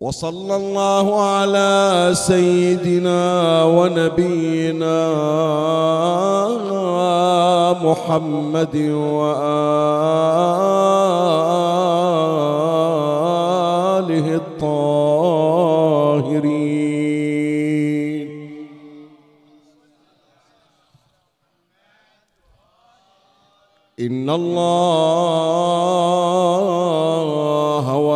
وصلى الله على سيدنا ونبينا محمد وآله الطاهرين. إن الله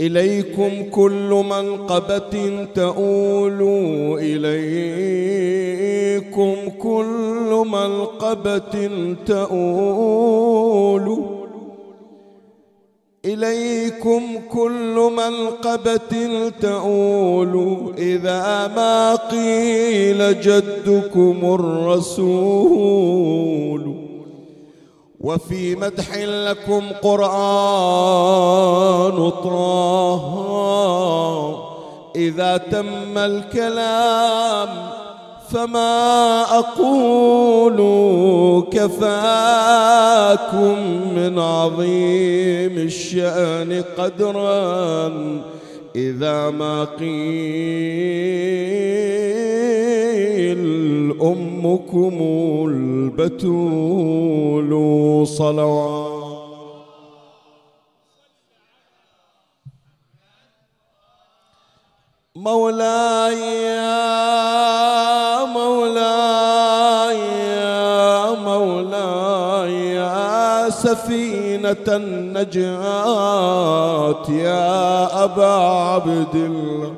إليكم كل منقبة تؤول إليكم كل منقبة تؤول إليكم كل منقبة تؤول إذا ما قيل جدكم الرسول وفي مدح لكم قرآن طه. إذا تم الكلام فما أقول كفاكم من عظيم الشأن قدرا. إذا ما قيل أمكم البتول صلوات مولاي مولاي يا مولاي سفينة النجاة يا أبا عبد الله.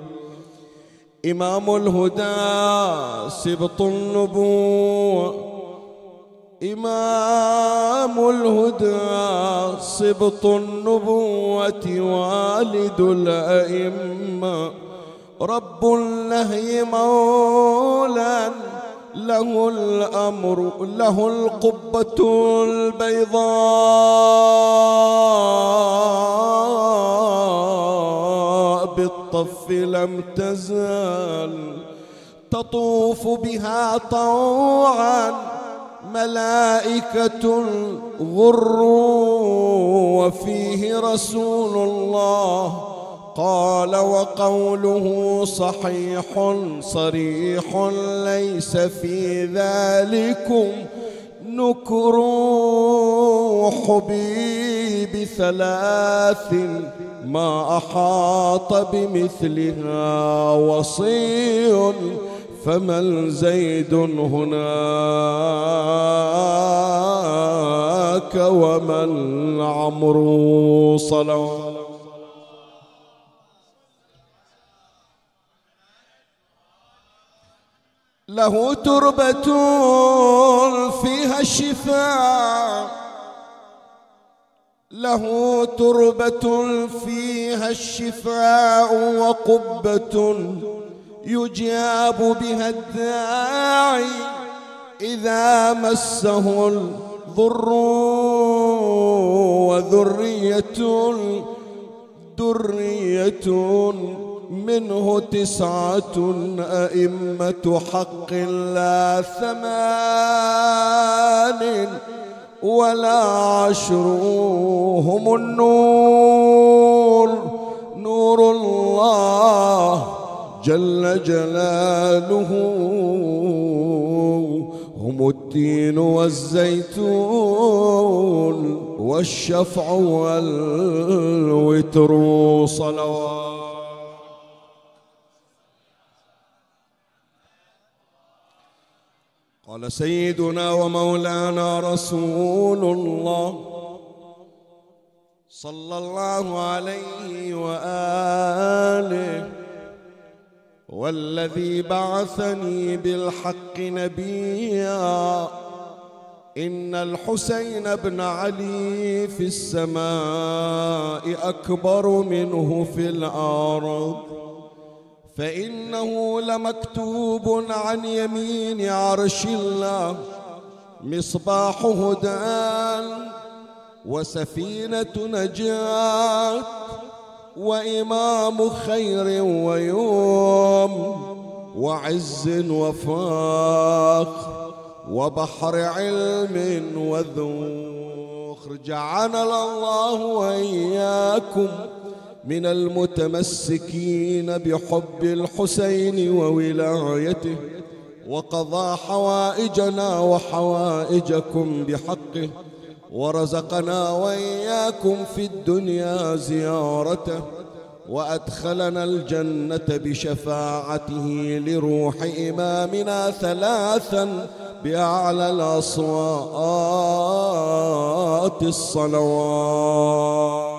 إمام الهدى سبط النبوة. إمام الهدى سبط النبوة والد الأئمة. رب النهي مولا له الأمر له القبة البيضاء. بالطف لم تزال تطوف بها طوعا ملائكة غر وفيه رسول الله قال وقوله صحيح صريح ليس في ذلكم نكر حبيب ثلاث ما أحاط بمثلها وصي فمن زيد هناك ومن عمرو صلوات له تربة فيها الشفاء له تربة فيها الشفاء وقبة يجاب بها الداعي إذا مسه الضر وذرية درية منه تسعة أئمة حق لا ثمان ولا عشر هم النور. نور الله جل جلاله. هم التين والزيتون والشفع والوتر. صلوات قال سيدنا ومولانا رسول الله صلى الله عليه وآله والذي بعثني بالحق نبيا. إن الحسين بن علي في السماء أكبر منه في الأرض. فإنه لمكتوب عن يمين عرش الله مصباح هدى وسفينة نجاة وإمام خير ويوم وعز وفاخر وبحر علم وذوخر جعلنا الله وإياكم من المتمسكين بحب الحسين وولايته وقضى حوائجنا وحوائجكم بحقه ورزقنا وإياكم في الدنيا زيارته وأدخلنا الجنة بشفاعته لروح إمامنا ثلاثا بأعلى الأصوات الصلوات.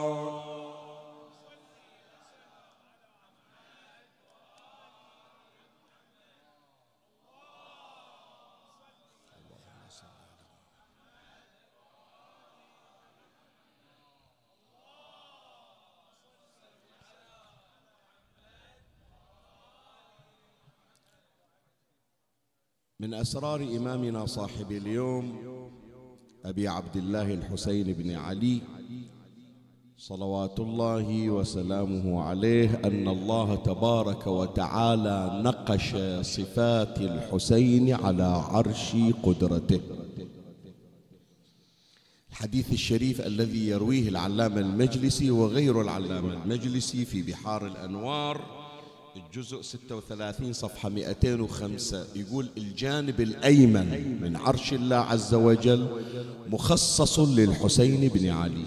من أسرار إمامنا صاحب اليوم أبي عبد الله الحسين بن علي صلوات الله وسلامه عليه أن الله تبارك وتعالى نقش صفات الحسين على عرش قدرته. الحديث الشريف الذي يرويه العلامة المجلسي وغير العلامة المجلسي في بحار الأنوار الجزء 36 صفحة 205 يقول الجانب الأيمن من عرش الله عز وجل مخصص للحسين بن علي.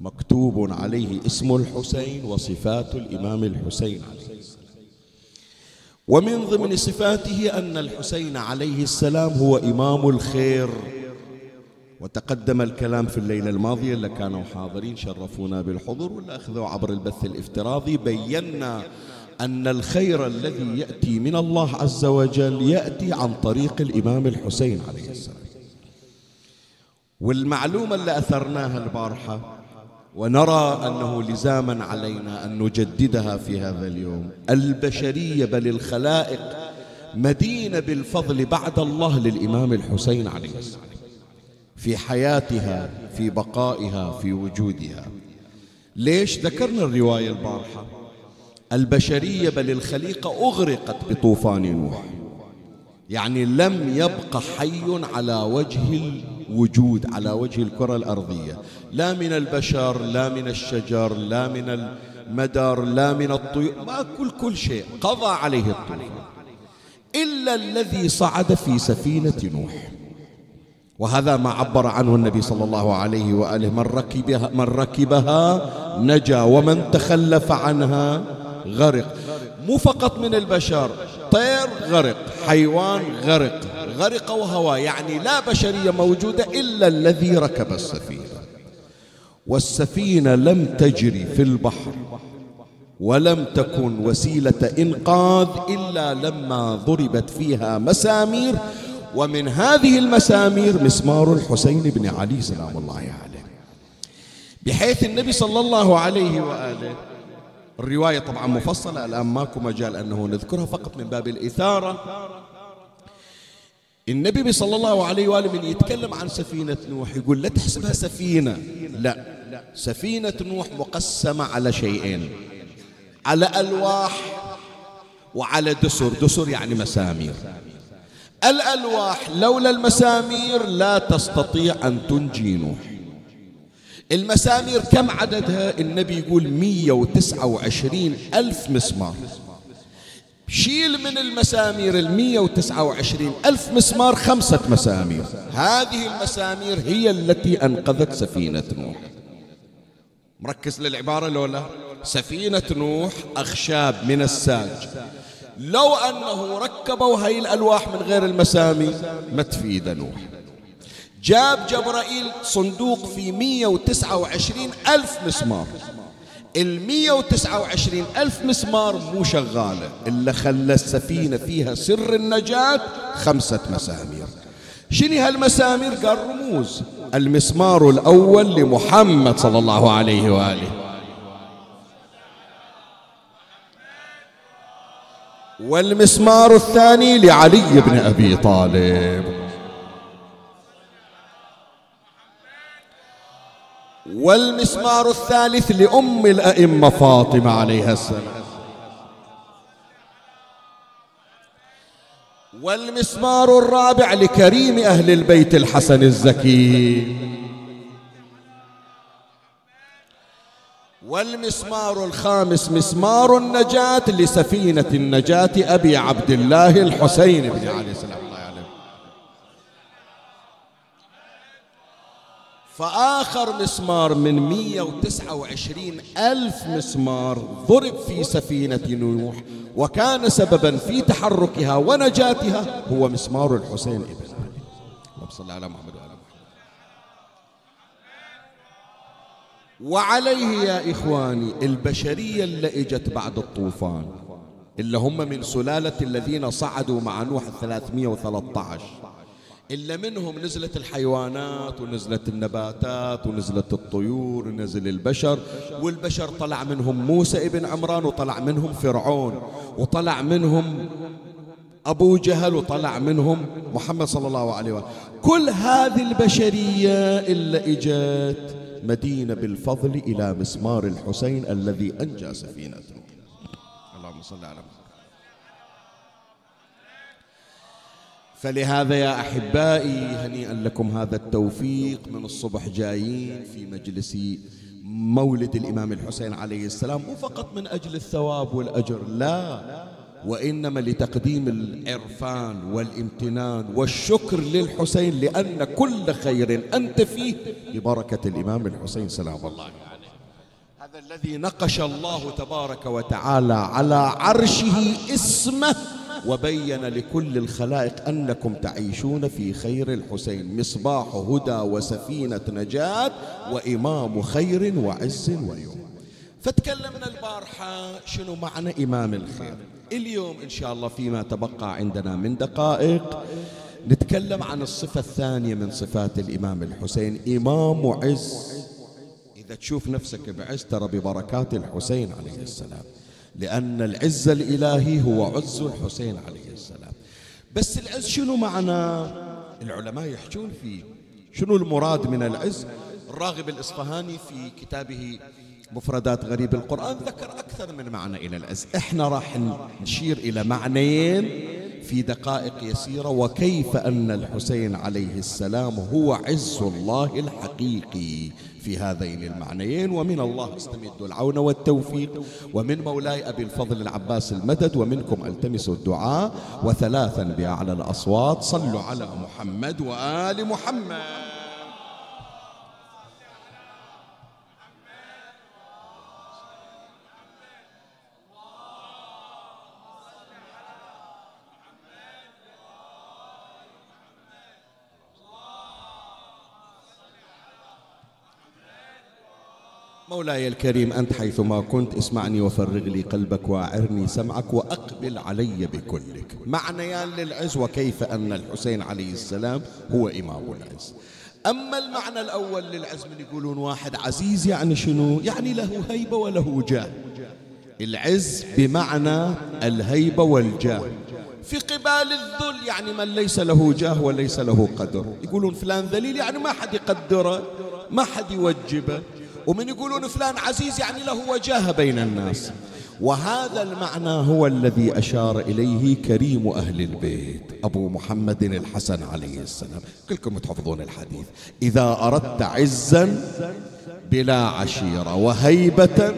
مكتوب عليه اسم الحسين وصفات الإمام الحسين عليه السلام. ومن ضمن صفاته أن الحسين عليه السلام هو إمام الخير. وتقدم الكلام في الليلة الماضية اللي كانوا حاضرين شرفونا بالحضور ولا أخذوا عبر البث الافتراضي بينا أن الخير الذي يأتي من الله عز وجل يأتي عن طريق الإمام الحسين عليه السلام. والمعلومة اللي أثرناها البارحة ونرى أنه لزاما علينا أن نجددها في هذا اليوم. البشرية بل الخلائق مدينة بالفضل بعد الله للإمام الحسين عليه السلام. في حياتها في بقائها في وجودها. ليش؟ ذكرنا الرواية البارحة. البشرية بل الخليقة أغرقت بطوفان نوح. يعني لم يبق حي على وجه الوجود على وجه الكرة الأرضية. لا من البشر لا من الشجر لا من المدر لا من الطيور. ما كل كل شيء قضى عليه الطوفان. إلا الذي صعد في سفينة نوح. وهذا ما عبر عنه النبي صلى الله عليه وآله. من ركبها, من ركبها نجا ومن تخلف عنها غرق. مو فقط من البشر طير غرق حيوان غرق غرق وهوى يعني لا بشرية موجودة إلا الذي ركب السفينة. والسفينة لم تجري في البحر ولم تكن وسيلة إنقاذ إلا لما ضربت فيها مسامير. ومن هذه المسامير مسمار الحسين بن علي سلام الله عليه. بحيث النبي صلى الله عليه وآله الرواية طبعا مفصلة الآن ماكو مجال أنه نذكرها فقط من باب الإثارة. النبي صلى الله عليه وآله من يتكلم عن سفينة نوح يقول لا تحسبها سفينة لا سفينة نوح مقسمة على شيئين على ألواح وعلى دسر. دسر يعني مسامير. الألواح لولا المسامير لا تستطيع أن تنجي نوح. المسامير كم عددها؟ النبي يقول 129 ألف مسمار. شيل من المسامير وتسعة وعشرين ألف مسمار خمسة مسامير. هذه المسامير هي التي أنقذت سفينة نوح. مركز للعبارة لولا سفينة نوح أخشاب من الساج. لو أنه ركبوا هاي الألواح من غير المسامي ما تفيد نوح. جاب جبرائيل صندوق في 129 ألف مسمار. وتسعة وعشرين ألف مسمار مو شغالة إلا خلى السفينة فيها سر النجاة خمسة مسامير. شنو هالمسامير؟ قال رموز. المسمار الأول لمحمد صلى الله عليه وآله. والمسمار الثاني لعلي بن أبي طالب. والمسمار الثالث لأم الأئمة فاطمة عليها السلام. والمسمار الرابع لكريم أهل البيت الحسن الزكي. والمسمار الخامس مسمار النجاة لسفينة النجاة أبي عبد الله الحسين بن علي السلام. فآخر مسمار من 129 ألف مسمار ضرب في سفينة نوح وكان سببا في تحركها ونجاتها هو مسمار الحسين ابن علي. اللهم صل على محمد وعلى محمد. وعليه يا إخواني البشرية اللي إجت بعد الطوفان اللي هم من سلالة الذين صعدوا مع نوح 313 إلا منهم نزلت الحيوانات ونزلت النباتات ونزلت الطيور ونزل البشر والبشر طلع منهم موسى ابن عمران وطلع منهم فرعون وطلع منهم أبو جهل وطلع منهم محمد صلى الله عليه وسلم. كل هذه البشرية إلا إجت مدينة بالفضل إلى مسمار الحسين الذي أنجى سفينته اللهم صل على محمد. فلهذا يا أحبائي هنيئا لكم هذا التوفيق من الصبح جايين في مجلس مولد الإمام الحسين عليه السلام مو فقط من أجل الثواب والأجر. لا وإنما لتقديم العرفان والامتنان والشكر للحسين لأن كل خير أنت فيه ببركة الإمام الحسين سلام الله عليه. هذا الذي نقش الله تبارك وتعالى على عرشه اسمه وبين لكل الخلائق أنكم تعيشون في خير الحسين. مصباح هدى وسفينة نجاة وإمام خير وعز ويوم. فتكلمنا البارحة شنو معنى إمام الخير؟ اليوم إن شاء الله فيما تبقى عندنا من دقائق نتكلم عن الصفة الثانية من صفات الإمام الحسين إمام عز. إذا تشوف نفسك بعز ترى ببركات الحسين عليه السلام. لأن العز الإلهي هو عز الحسين عليه السلام. بس العز شنو معنى؟ العلماء يحجون فيه شنو المراد من العز؟ الراغب الإصفهاني في كتابه مفردات غريب القرآن ذكر أكثر من معنى إلى العز. إحنا راح نشير إلى معنيين في دقائق يسيرة وكيف أن الحسين عليه السلام هو عز الله الحقيقي. في هذين المعنيين ومن الله استمد العون والتوفيق. ومن مولاي أبي الفضل العباس المدد ومنكم ألتمس الدعاء. وثلاثا بأعلى الأصوات صلوا على محمد وآل محمد. مولاي الكريم أنت حيثما كنت اسمعني وفرغ لي قلبك وأعرني سمعك وأقبل علي بكلك. معنيان للعز وكيف أن الحسين عليه السلام هو إمام العز. أما المعنى الأول للعز من يقولون واحد عزيز يعني شنو؟ يعني له هيبة وله جاه. العز بمعنى الهيبة والجاه. في قبال الذل يعني من ليس له جاه وليس له قدر. يقولون فلان ذليل يعني ما حد يقدره ما حد يوجبه. ومن يقولون فلان عزيز يعني له وجاهة بين الناس. وهذا المعنى هو الذي أشار إليه كريم أهل البيت أبو محمد الحسن عليه السلام. كلكم تحفظون الحديث. إذا أردت عزا بلا عشيرة وهيبة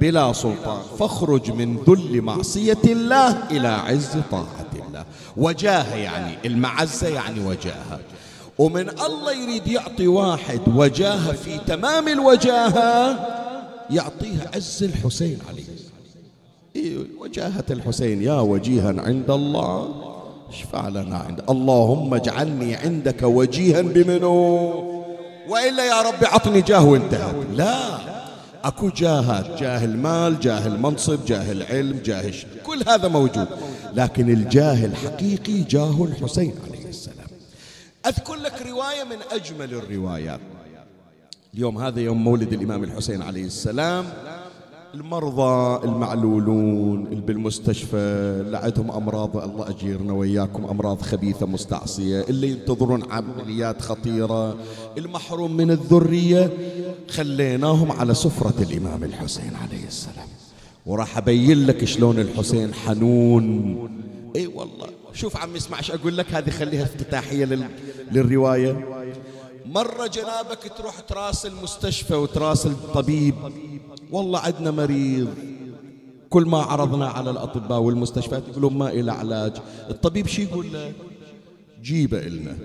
بلا سلطان فاخرج من ذل معصية الله إلى عز طاعة الله. وجاهة يعني المعزة يعني وجاهة. ومن الله يريد يعطي واحد وجاهة في تمام الوجاهة يعطيه عز الحسين عليه إيه وجاهة الحسين يا وجيها عند الله. اشفع لنا عند؟ اللهم اجعلني عندك وجيها بمنو؟ وإلا يا رب عطني جاه وانتهت. لا أكو جاهات جاه المال جاه المنصب جاه العلم جاه. كل هذا موجود. لكن الجاه الحقيقي جاه الحسين عليه أذكر لك رواية من أجمل الروايات. اليوم هذا يوم مولد الإمام الحسين عليه السلام. المرضى المعلولون اللي بالمستشفى اللي عندهم أمراض الله أجيرنا وياكم أمراض خبيثة مستعصية اللي ينتظرون عمليات خطيرة المحروم من الذرية. خليناهم على سفرة الإمام الحسين عليه السلام. وراح أبين لك شلون الحسين حنون. إي والله. شوف عم اسمع إيش أقول لك؟ هذه خليها افتتاحية لل... للرواية. مرة جنابك تروح تراسل مستشفى وتراسل طبيب والله عندنا مريض. كل ما عرضنا على الأطباء والمستشفيات يقولون ما إلى علاج. الطبيب شي يقول لك جيبه إلنا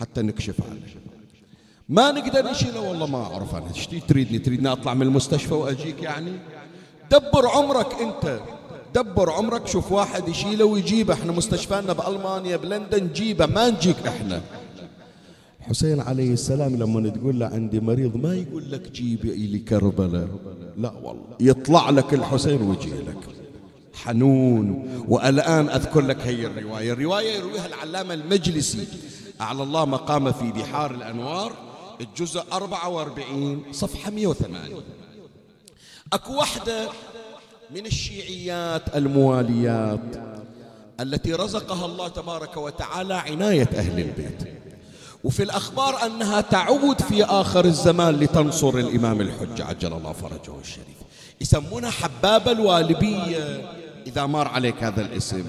حتى نكشف عنه. ما نقدر نشيله والله ما أعرف أنا إيش تريدني؟ تريدني أطلع من المستشفى وأجيك يعني؟ دبر عمرك أنت. دبر عمرك شوف واحد يشيله ويجيبه إحنا مستشفانا بألمانيا بلندن جيبه ما نجيك إحنا. حسين عليه السلام لما تقول له عندي مريض ما يقول لك جيب إلي كربلاء. لا والله يطلع لك الحسين ويجي لك. حنون. والآن أذكر لك هي الرواية. الرواية يرويها العلامة المجلسي. أعلى الله مقامه في بحار الأنوار الجزء 44 صفحة 108 أكو واحدة من الشيعيات المواليات التي رزقها الله تبارك وتعالى عناية أهل البيت. وفي الأخبار أنها تعود في آخر الزمان لتنصر الإمام الحجة عجل الله فرجه الشريف. يسمونها حبابة الوالبية. إذا مر عليك هذا الاسم.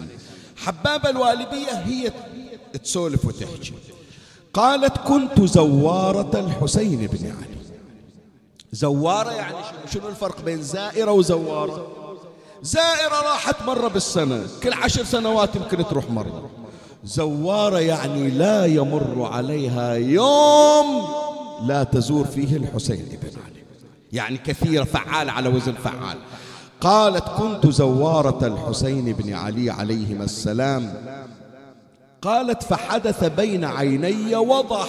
حبابة الوالبية هي تسولف وتحكي. قالت كنت زوارة الحسين بن علي. زوارة يعني شنو الفرق بين زائرة وزوارة؟ زائرة راحت مرة بالسنة. كل عشر سنوات يمكن تروح مرة. زوارة يعني لا يمر عليها يوم لا تزور فيه الحسين بن علي. يعني كثيرة فعال على وزن فعال. قالت كنت زوارة الحسين بن علي عليهما السلام. قالت فحدث بين عيني وضح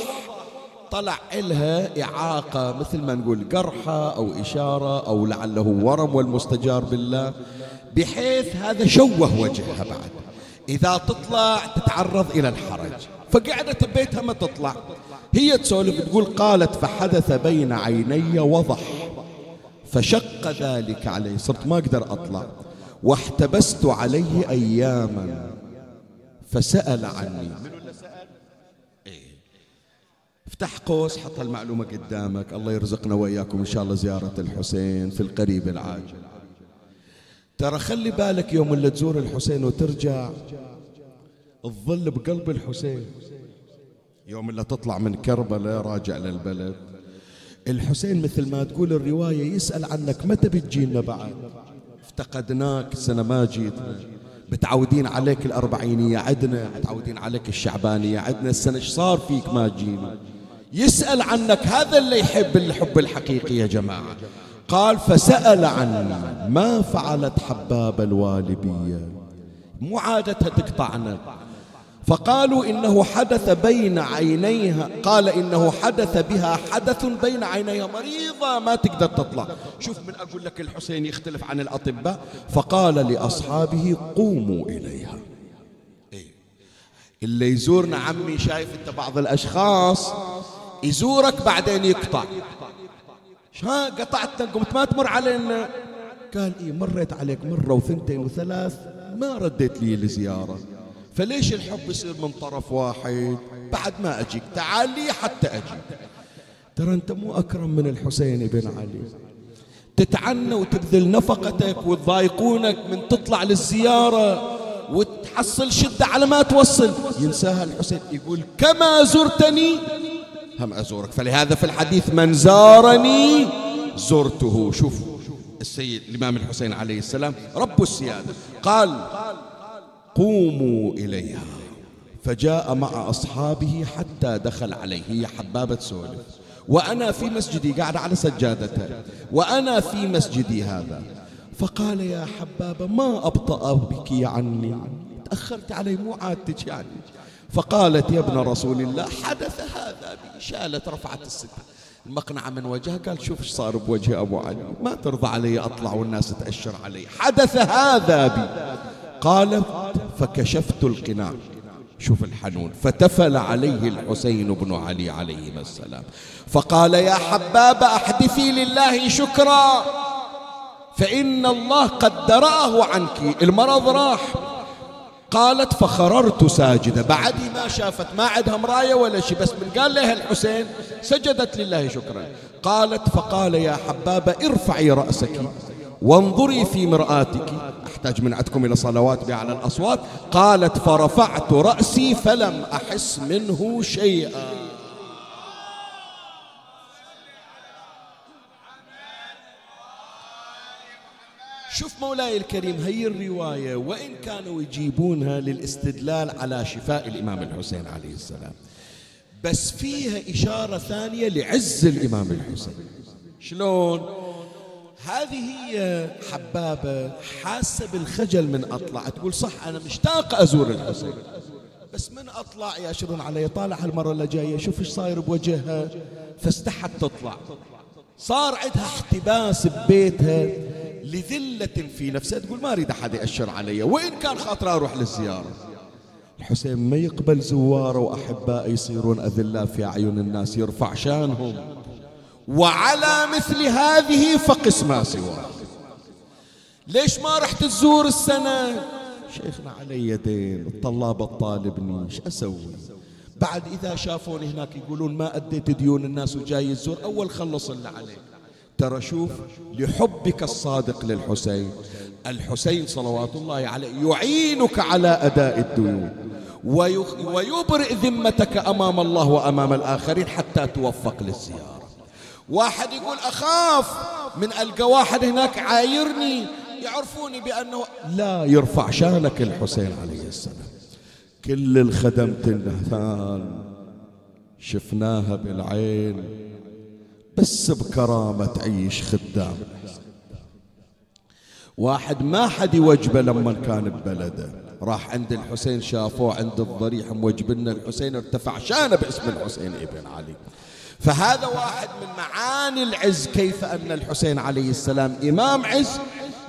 طلع إلها إعاقة مثل ما نقول قرحة أو إشارة أو لعله ورم والمستجار بالله بحيث هذا شوه وجهها بعد. إذا تطلع تتعرض إلى الحرج. فقعدت ببيتها ما تطلع. هي تسولف تقول قالت فحدث بين عيني وضح. فشق ذلك علي صرت ما أقدر أطلع. واحتبست عليه أياما. فسأل عني. افتح قوس حط المعلومة قدامك. الله يرزقنا وإياكم إن شاء الله زيارة الحسين في القريب العاجل. ترى خلي بالك يوم اللي تزور الحسين وترجع الظل بقلب الحسين. يوم اللي تطلع من كربلاء راجع للبلد. الحسين مثل ما تقول الرواية يسأل عنك متى بتجينا بعد؟ افتقدناك سنة ما جيت متعودين عليك الأربعينية عدنا متعودين عليك الشعبانية عدنا. السنة إيش صار فيك ما تجينا يسأل عنك هذا اللي يحب الحب الحقيقي يا جماعة. قال فسأل عني ما فعلت حباب الوالبية مو عادتها تقطعنا. فقالوا إنه حدث بين عينيها قال إنه حدث بها حدث بين عينيها. مريضة ما تقدر تطلع. شوف من أقول لك الحسين يختلف عن الأطباء. فقال لأصحابه قوموا إليها. إيه؟ اللي يزورنا عمي شايف أنت بعض الأشخاص يزورك بعدين يقطع. ها؟ قطعت قمت ما تمر علينا. قال إيه مريت عليك مرة وثنتين وثلاث ما رديت لي لزيارة فليش الحب يصير من طرف واحد؟ بعد ما أجيك تعال لي حتى أجي. ترى أنت مو أكرم من الحسين بن علي. تتعنى وتبذل نفقتك وتضايقونك من تطلع للزيارة وتحصل شدة على ما توصل. ينساها الحسين يقول كما زرتني هم أزورك. فلهذا في الحديث من زارني زرته. شوف السيد الإمام الحسين عليه السلام رب السيادة قال قوموا إليها. فجاء مع أصحابه حتى دخل عليه هي حبابة سولف. وأنا في مسجدي. قاعد على سجادته. وأنا في مسجدي هذا. فقال يا حبابة ما أبطأ بك عني. تأخرت علي مو عادتك يعني. فقالت يا ابن رسول الله حدث هذا بي. شالت رفعت الستر المقنعة من وجهها قال شوف إيش صار بوجه أبو علي. ما ترضى علي أطلع والناس تأشر علي. حدث هذا بي. قالت فكشفت القناع. شوف الحنون. فتفل عليه الحسين بن علي عليه السلام. فقال يا حباب أحدثي لله شكرا. فإن الله قد درأه عنك. المرض راح. قالت فخررت ساجدة بعد ما شافت ما عندها مراية ولا شيء بس من قال لها الحسين سجدت لله شكرا. قالت فقال يا حبابة ارفعي رأسك وانظري في مرآتك أحتاج من عندكم إلى صلوات بأعلى الأصوات. قالت فرفعت رأسي فلم أحس منه شيئا. شوف مولاي الكريم هي الرواية وإن كانوا يجيبونها للاستدلال على شفاء الإمام الحسين عليه السلام. بس فيها إشارة ثانية لعز الإمام الحسين. شلون؟ هذه هي حبابة حاسة بالخجل من أطلع. تقول صح أنا مشتاق أزور الحسين. بس من أطلع؟ يأشرون علي طالع المرة اللي جاية. شوف إيش صاير بوجهها. فاستحت تطلع. صار عندها احتباس ببيتها. لذلة في نفسها. تقول ما أريد أحد يأشر علي وإن كان خاطر أروح للزيارة. الحسين ما يقبل زواره وأحبائه يصيرون أذلاء في أعين الناس يرفع شانهم. وعلى مثل هذه فقس ما سواه. ليش ما رحت تزور السنة؟ شيخنا علي يدين الطلاب الطالبني إيش أسوي. بعد إذا شافوني هناك يقولون ما أديت ديون الناس وجاي يزور أول خلص اللي عليك. ترى شوف لحبك الصادق للحسين. الحسين صلوات الله عليه يعينك على أداء الديون ويبرئ ذمتك أمام الله وأمام الآخرين حتى توفق للزيارة. واحد يقول أخاف من ألقى واحد هناك عايرني يعرفوني بأنه لا يرفع شانك الحسين عليه السلام. كل الخدمة النهثان شفناها بالعين بس بكرامة تعيش خدام. واحد ما حد يوجبه لما كان ببلده. راح عند الحسين شافوه عند الضريح موجبنا الحسين ارتفع شانه باسم الحسين ابن علي. فهذا واحد من معاني العز كيف أن الحسين عليه السلام إمام عز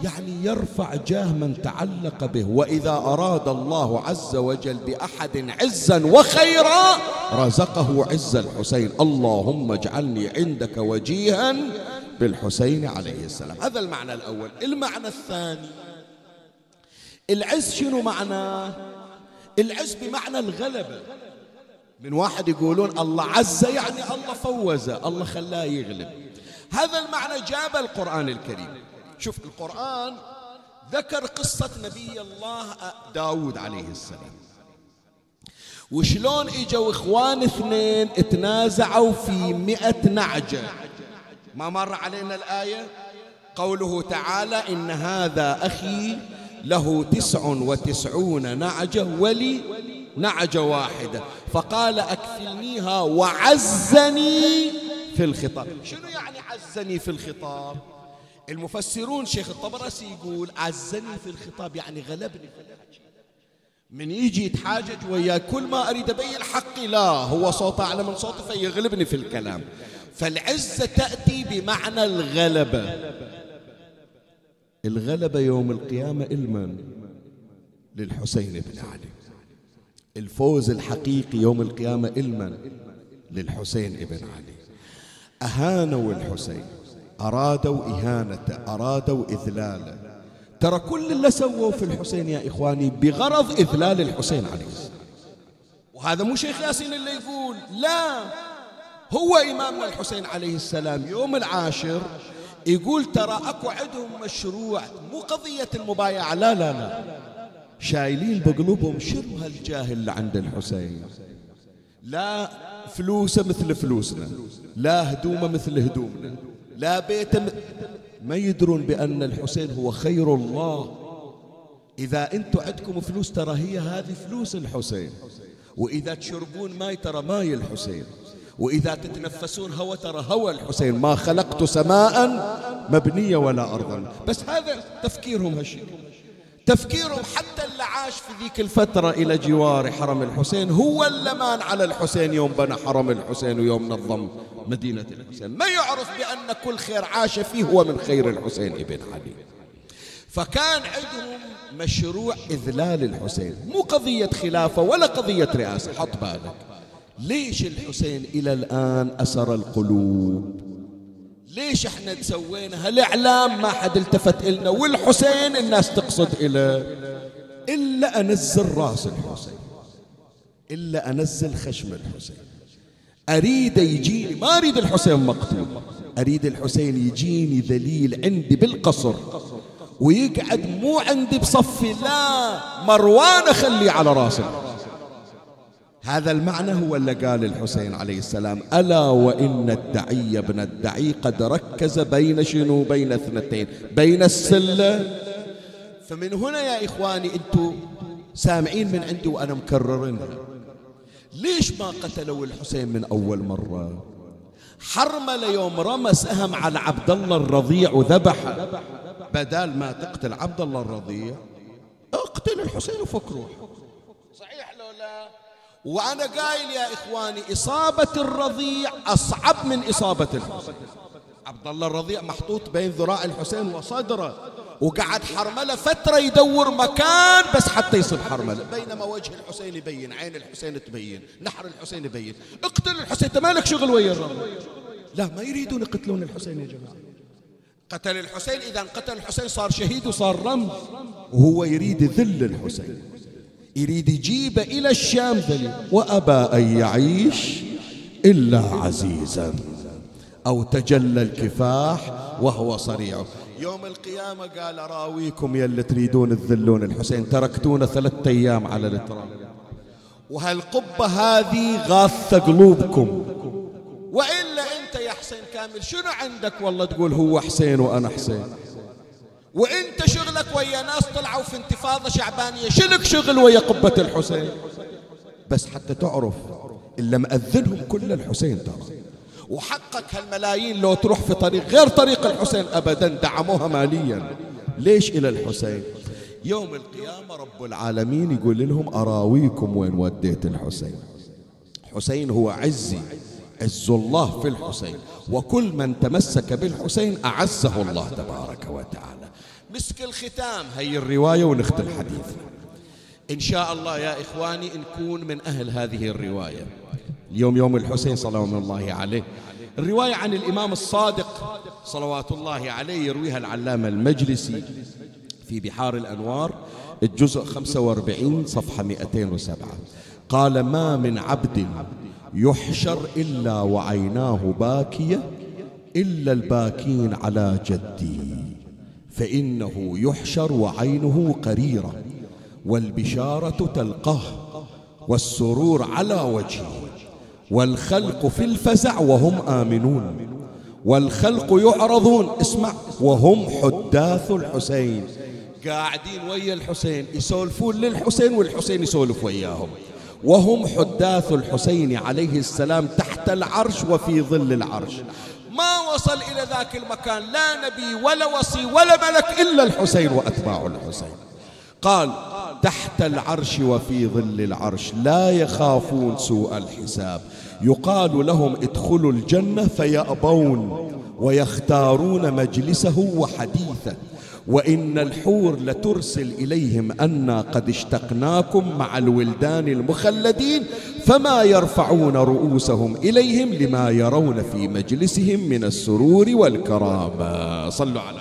يعني يرفع جاه من تعلق به. وإذا أراد الله عز وجل بأحد عزا وخيرا رزقه عز الحسين. اللهم اجعلني عندك وجيها بالحسين عليه السلام. هذا المعنى الأول. المعنى الثاني العز شنو معناه العز بمعنى الغلبة من واحد يقولون الله عز يعني الله فوزه الله خلاه يغلب. هذا المعنى جاب القرآن الكريم. شوف القرآن ذكر قصة نبي الله داود عليه السلام. وشلون إجوا إخوان اثنين تنازعوا في مئة نعجة. ما مر علينا الآية؟ قوله تعالى إن هذا أخي له تسع وتسعون نعجة ولي نعجة واحدة. فقال أكفلنيها وعزني في الخطاب. شنو يعني عزني في الخطاب؟ المفسرون شيخ الطبرسي يقول عزني في الخطاب يعني غلبني في من يجي يتحاجج ويا كل ما أريد أبين حقي لا هو صوت أعلى من صوتي فيغلبني في الكلام. فالعزة تأتي بمعنى الغلبة. الغلبة يوم القيامة إلمن للحسين بن علي. الفوز الحقيقي يوم القيامة إلمن للحسين ابن علي. أهانوا الحسين. أرادوا إهانته أرادوا إذلاله ترى كل اللي سووا في الحسين يا إخواني بغرض إذلال الحسين عليه السلام. وهذا مو شيخ ياسين اللي يقول لا. هو إمامنا الحسين عليه السلام يوم العاشر يقول ترى أكو عندهم مشروع مو قضية المبايعة لا لا لا. شايلين بقلوبهم شنو هالجاه اللي عند الحسين؟ لا فلوسه مثل فلوسنا لا هدومه مثل هدومنا. لا بيته م... ما يدرون بأن الحسين هو خير الله. إذا أنتم عندكم فلوس ترى هي هذه فلوس الحسين. وإذا تشربون ماي ترى ماي الحسين. وإذا تتنفسون هوى ترى هوى الحسين. ما خلقت سماء مبنية ولا أرضا. بس هذا تفكيرهم هالشيء. تفكيرهم حتى اللي عاش في ذيك الفترة إلى جوار حرم الحسين هو اللي مان على الحسين يوم بنى حرم الحسين ويوم نظم مدينة الحسين. ما يعرف بأن كل خير عاش فيه هو من خير الحسين ابن علي. فكان عندهم مشروع إذلال الحسين. مو قضية خلافة ولا قضية رئاسة حط بالك. ليش الحسين إلى الآن أسر القلوب؟ ليش إحنا تسوينا هالإعلام؟ ما حد التفت إلنا والحسين الناس تقصد إلى. إلا أنزل رأس الحسين إلا أنزل خشم الحسين. أريد يجيني ما أريد الحسين مقتول. أريد الحسين يجيني ذليل عندي بالقصر ويقعد مو عندي بصفي لا. مروان أخليه على رأسه. هذا المعنى هو اللي قال الحسين عليه السلام ألا وإن الدعي ابن الدعي قد ركز بين شنو؟ بين اثنتين بين السلة. فمن هنا يا إخواني أنتم سامعين من عندي وأنا مكررينها ليش ما قتلوا الحسين من أول مرة؟ حرمل يوم رمى سهم على عبد الله الرضيع وذبحه بدال ما تقتل عبد الله الرضيع اقتل الحسين وفك روحه. وأنا قايل يا إخواني إصابة الرضيع أصعب من إصابة الحسين. عبد الله الرضيع محطوط بين ذراع الحسين وصدره وقعد حرملة فترة يدور مكان بس حتى يصيب حرملة. بينما وجه الحسين يبين عين الحسين تبين نحر الحسين يبين. اقتل الحسين أنت مالك شغل ويا الرب لا ما يريدون يقتلون الحسين يا جماعة. قتل الحسين إذا قتل الحسين صار شهيد وصار رمز. وهو يريد ذل الحسين. يريد يجيبه إلى الشام وأبى أن يعيش إلا عزيزا. أو تجلى الكفاح وهو صريع. يوم القيامة قال أراويكم يا اللي تريدون تذلون الحسين. تركتونا ثلاثة أيام على التراب وهالقبة هذه غاثة قلوبكم؟ وإلا أنت يا حسين كامل شنو عندك؟ والله تقول هو حسين وأنا حسين. وانت شغلك ويا ناس طلعوا في انتفاضة شعبانية شلك شغل ويا قبة الحسين؟ بس حتى تعرف إلا مأذنهم كل الحسين ترى. وحقك هالملايين لو تروح في طريق غير طريق الحسين أبدا دعموها ماليا. ليش إلى الحسين؟ يوم القيامة رب العالمين يقول لهم أراويكم وين وديت الحسين؟ حسين هو عزي عز الله في الحسين. وكل من تمسك بالحسين أعزه الله تبارك وتعالى. مسك الختام. هي الرواية ونختم حديثنا إن شاء الله يا إخواني نكون من أهل هذه الرواية. اليوم يوم الحسين صلوات الله عليه. الرواية عن الإمام الصادق صلوات الله عليه يرويها العلامة المجلسي في بحار الأنوار الجزء 45 صفحة 207 قال ما من عبد يحشر إلا وعيناه باكية إلا الباكين على جدي. فإنه يحشر وعينه قريرة والبشارة تلقاه والسرور على وجهه والخلق في الفزع وهم آمنون والخلق يعرضون اسمع وهم حداث الحسين قاعدين ويا الحسين يسولفون للحسين والحسين يسولف وياهم وهم حداث الحسين عليه السلام تحت العرش وفي ظل العرش وصل إلى ذاك المكان. لا نبي ولا وصي ولا ملك إلا الحسين وأتباع الحسين. قال تحت العرش وفي ظل العرش لا يخافون سوء الحساب. يقال لهم ادخلوا الجنة فيأبون ويختارون مجلسه وحديثه. وإن الحور لترسل إليهم أنا قد اشتقناكم مع الولدان المخلدين فما يرفعون رؤوسهم إليهم لما يرون في مجلسهم من السرور والكرامة صلوا على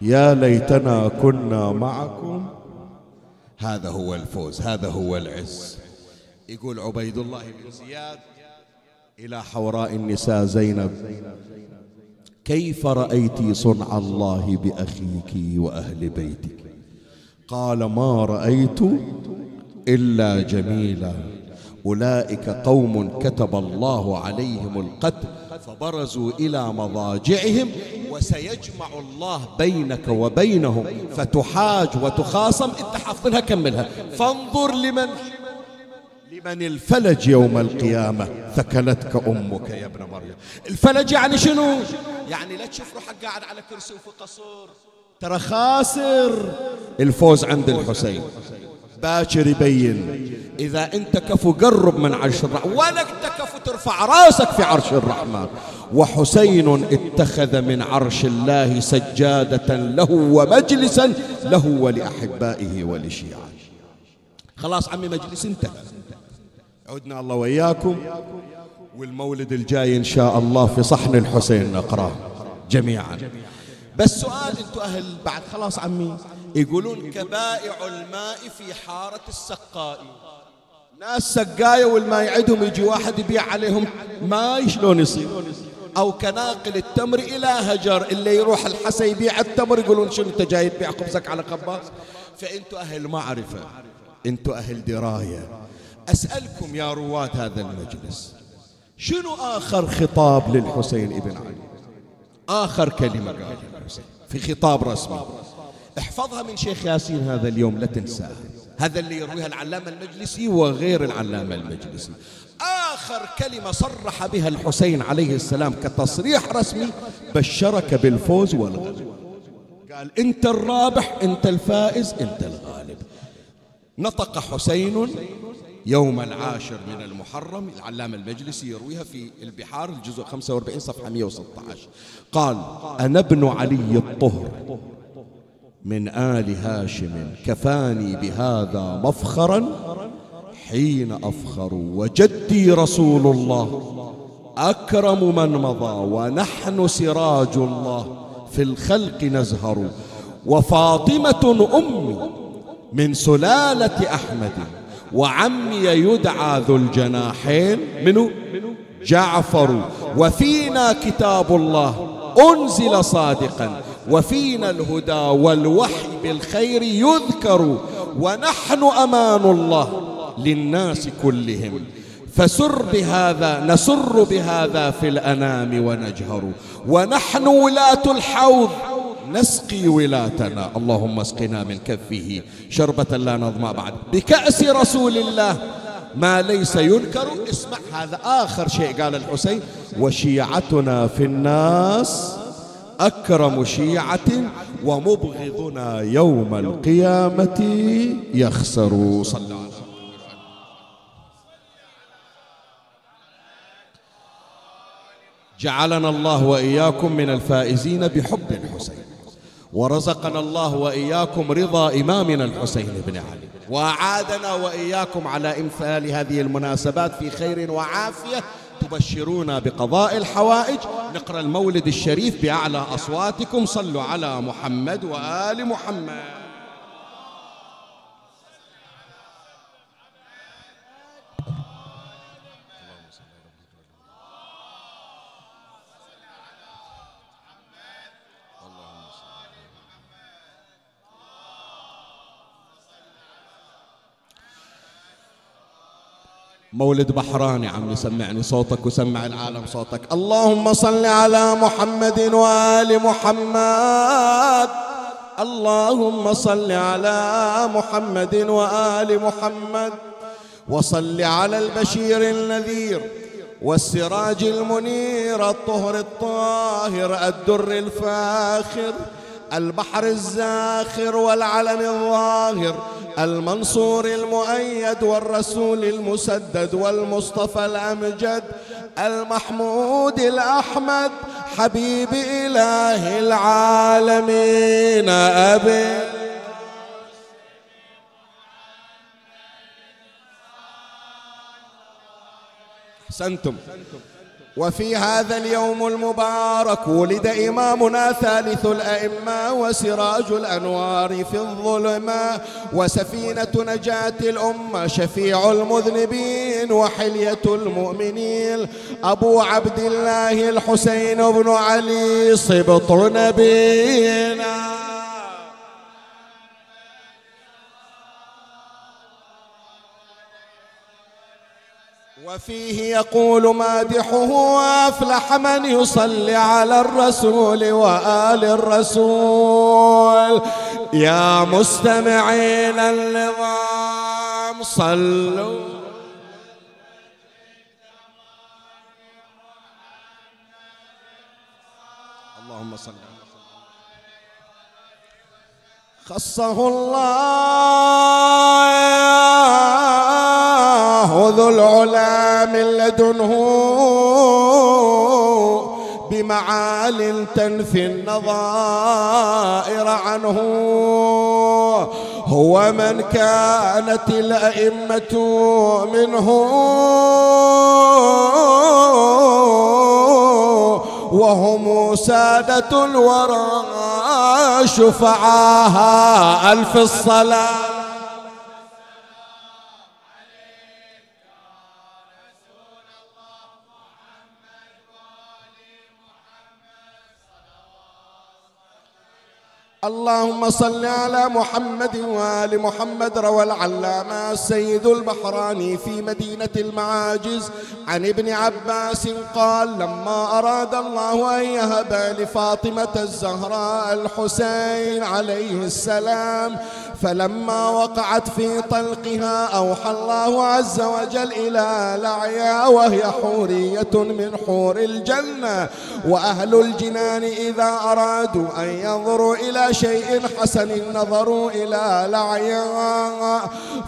يا ليتنا كنا معكم. هذا هو الفوز هذا هو العز. يقول عبيد الله بن زياد إلى حوراء النساء زينب. كيف رأيت صنع الله بأخيك وأهل بيتك؟ قال ما رأيت إلا جميلا. أولئك قوم كتب الله عليهم القتل فبرزوا إلى مضاجعهم وسيجمع الله بينك وبينهم. فتحاج وتخاصم. انت حافظها كملها. فانظر لمن لمن الفلج يوم القيامة ثكلتك أمك يا ابن مريم. الفلج يعني شنو؟ يعني لا تشوف روحك قاعد على كرسي وفي قصور. ترى خاسر. الفوز عند الحسين. باكر يبين إذا أنت كفو قرب من عرش الرحمن ولا أنت كفو ترفع راسك في عرش الرحمن. وحسين اتخذ من عرش الله سجادة له ومجلسا له ولأحبائه ولشيعه خلاص عمي مجلس انتهى. عدنا الله وإياكم والمولد الجاي إن شاء الله في صحن الحسين نقرأ جميعا. بس سؤال أنتم أهل بعد خلاص عمي. يقولون كبائع الماء في حارة السقاء. ناس سقاية والماء عندهم يجي واحد يبيع عليهم ماء شلون يصير؟ أو كناقل التمر إلى هجر اللي يروح الحسا يبيع التمر يقولون شنو أنت جاي تبيع خبزك على قباس فأنتوا أهل معرفة أنتوا أهل دراية. أسألكم يا رواد هذا المجلس شنو آخر خطاب للحسين ابن علي؟ آخر كلمة قالها في خطاب رسمي. احفظها من شيخ ياسين هذا اليوم لا تنساها. هذا اللي يرويها العلامة المجلسي وغير العلامة المجلسي. آخر كلمة صرح بها الحسين عليه السلام كتصريح رسمي بشرك بالفوز والغلب قال أنت الرابح أنت الفائز أنت الغالب. نطق حسين يوم العاشر من المحرم العلامة المجلسي يرويها في البحار الجزء 45 صفحة 116 قال أنا ابن علي الطهر من آل هاشم كفاني بهذا مفخرا حين أفخر وجدي رسول الله أكرم من مضى ونحن سراج الله في الخلق نزهر وفاطمة أمي من سلالة أحمد وعمي يدعى ذو الجناحين. منه جعفر. وفينا كتاب الله أنزل صادقا. وفينا الهدى والوحي بالخير يذكر. ونحن أمان الله للناس كلهم. فسر بهذا نسر بهذا في الأنام ونجهر. ونحن ولاة الحوض. نسقي ولاتنا. اللهم اسقنا من كفه شربة لا نظمأ بعد. بكأس رسول الله. ما ليس ينكر. اسمع هذا آخر شيء قال الحسين. وشيعتنا في الناس أكرم شيعة ومبغضنا يوم القيامة يخسر صلى الله عليه وسلم. جعلنا الله وإياكم من الفائزين بحب الحسين. ورزقنا الله وإياكم رضا إمامنا الحسين بن علي. وأعادنا وإياكم على إمثال هذه المناسبات في خير وعافية تبشرونا بقضاء الحوائج. نقرأ المولد الشريف بأعلى أصواتكم. صلوا على محمد وآل محمد. مولد بحراني عمي سمعني صوتك وسمع العالم صوتك. اللهم صل على محمد وآل محمد. اللهم صل على محمد وآل محمد. وصل على البشير النذير والسراج المنير الطهر الطاهر الدر الفاخر. البحر الزاخر والعلم الظاهر المنصور المؤيد والرسول المسدد والمصطفى الأمجد المحمود الأحمد حبيب إله العالمين أبي أحسنتم. وفي هذا اليوم المبارك ولد إمامنا ثالث الأئمة وسراج الأنوار في الظلمة وسفينة نجاة الأمة شفيع المذنبين وحلية المؤمنين. أبو عبد الله الحسين بن علي صبط نبينا. وفيه يقول مادحه أفلح من يصلي على الرسول وآل الرسول. يا مستمعين النظام صلوا. اللهم صل خصه الله. ذو العلا من لدنه بمعال تنفي النظائر عنه. هو من كانت الأئمة منه وهم سادة الورى شفعاها ألف الصلاة. اللهم صل على محمد وآل محمد روى العلامة السيد البحراني في مدينة المعاجز. عن ابن عباس قال لما أراد الله أن يهب لفاطمة الزهراء الحسين عليه السلام فلما وقعت في طلقها أوحى الله عز وجل إلى لعيا وهي حورية من حور الجنة. وأهل الجنان إذا أرادوا أن ينظروا إلى شيء حسن نظروا إلى لعيا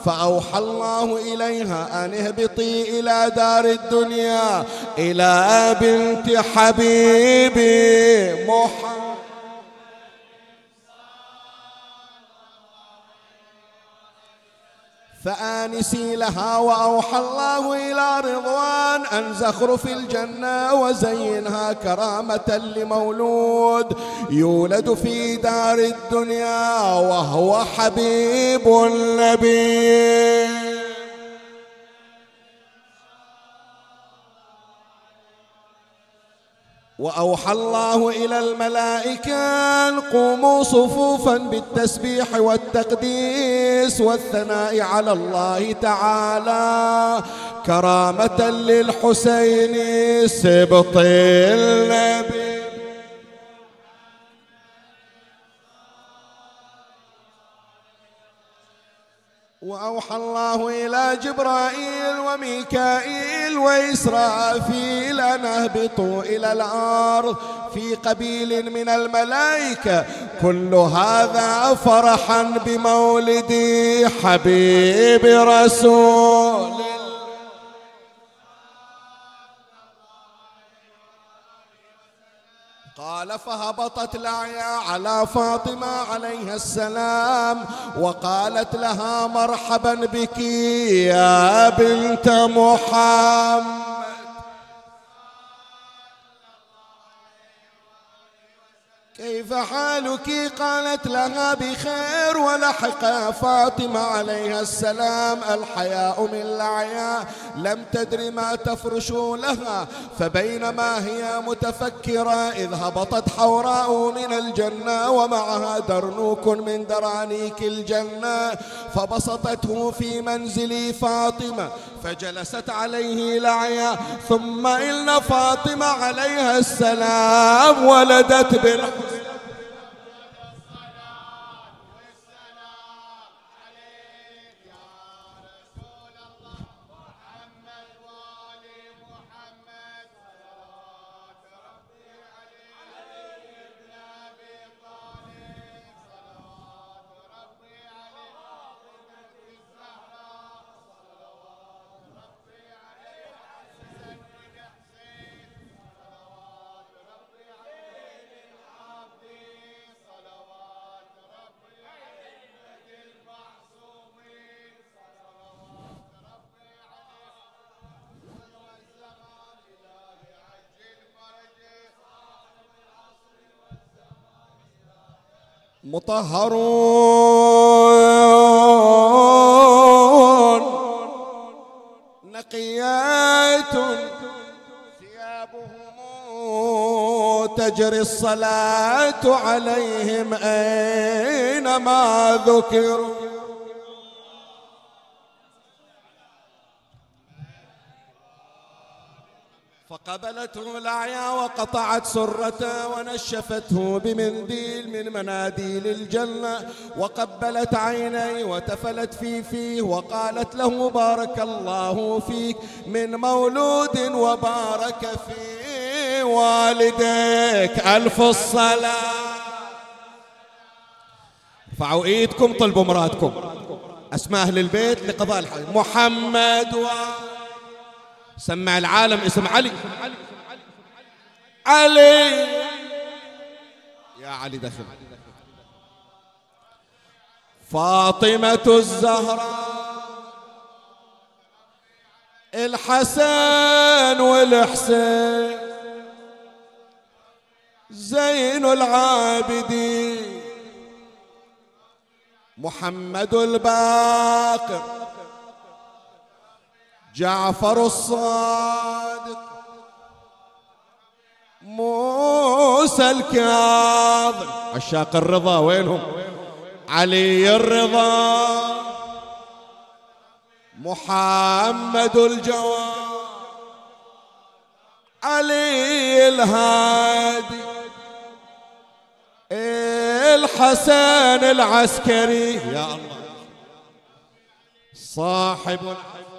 فأوحى الله إليها أن اهبطي إلى دار الدنيا إلى بنت حبيبي محمد. فآنسي لها وأوحى الله إلى رضوان أن زخرف الجنة وزينها كرامة لمولود يولد في دار الدنيا وهو حبيب النبي. وأوحى الله إلى الملائكة أن قوموا صفوفا بالتسبيح والتقديس والثناء على الله تعالى كرامة للحسين سبط النبي. وأوحى الله إلى جبرائيل وميكائيل وإسرافيل أن اهبطوا إلى الأرض في قبيل من الملائكة. كل هذا فرحا بمولد حبيب رسول قال فهبطت لعيا على فاطمة عليها السلام وقالت لها مرحبا بك يا بنت محمد. كيف حالك؟ قالت لها بخير ولحق فاطمة عليها السلام. الحياء من العياء لم تدر ما تفرش لها. فبينما هي متفكرة إذ هبطت حوراء من الجنة ومعها درنوك من درانيك الجنة. فبسطته في منزل فاطمة فجلست عليه لعيا. ثم إن فاطمة عليها السلام ولدت بالحسن مطهرون. نقيات ثيابهم تجري الصلاة عليهم أينما ذكروا. وقطعت سرته ونشفته بمنديل من مناديل الجنة وقبلت عينيه وتفلت في فيه وقالت له بارك الله فيك من مولود وبارك في والديك. ألف الصلاة. ارفعوا إيدكم طلبوا مراتكم أسماء أهل البيت لقضاء الحاجة محمد و سمع العالم اسم علي. علي. يا علي دخل فاطمة الزهراء الحسن والحسين زين العابدين محمد الباقر جعفر الصادق. موسى الكاظم. عشاق الرضا وينهم؟ علي الرضا. محمد الجواد. علي الهادي. الحسن العسكري. يا الله. صاحب الحسن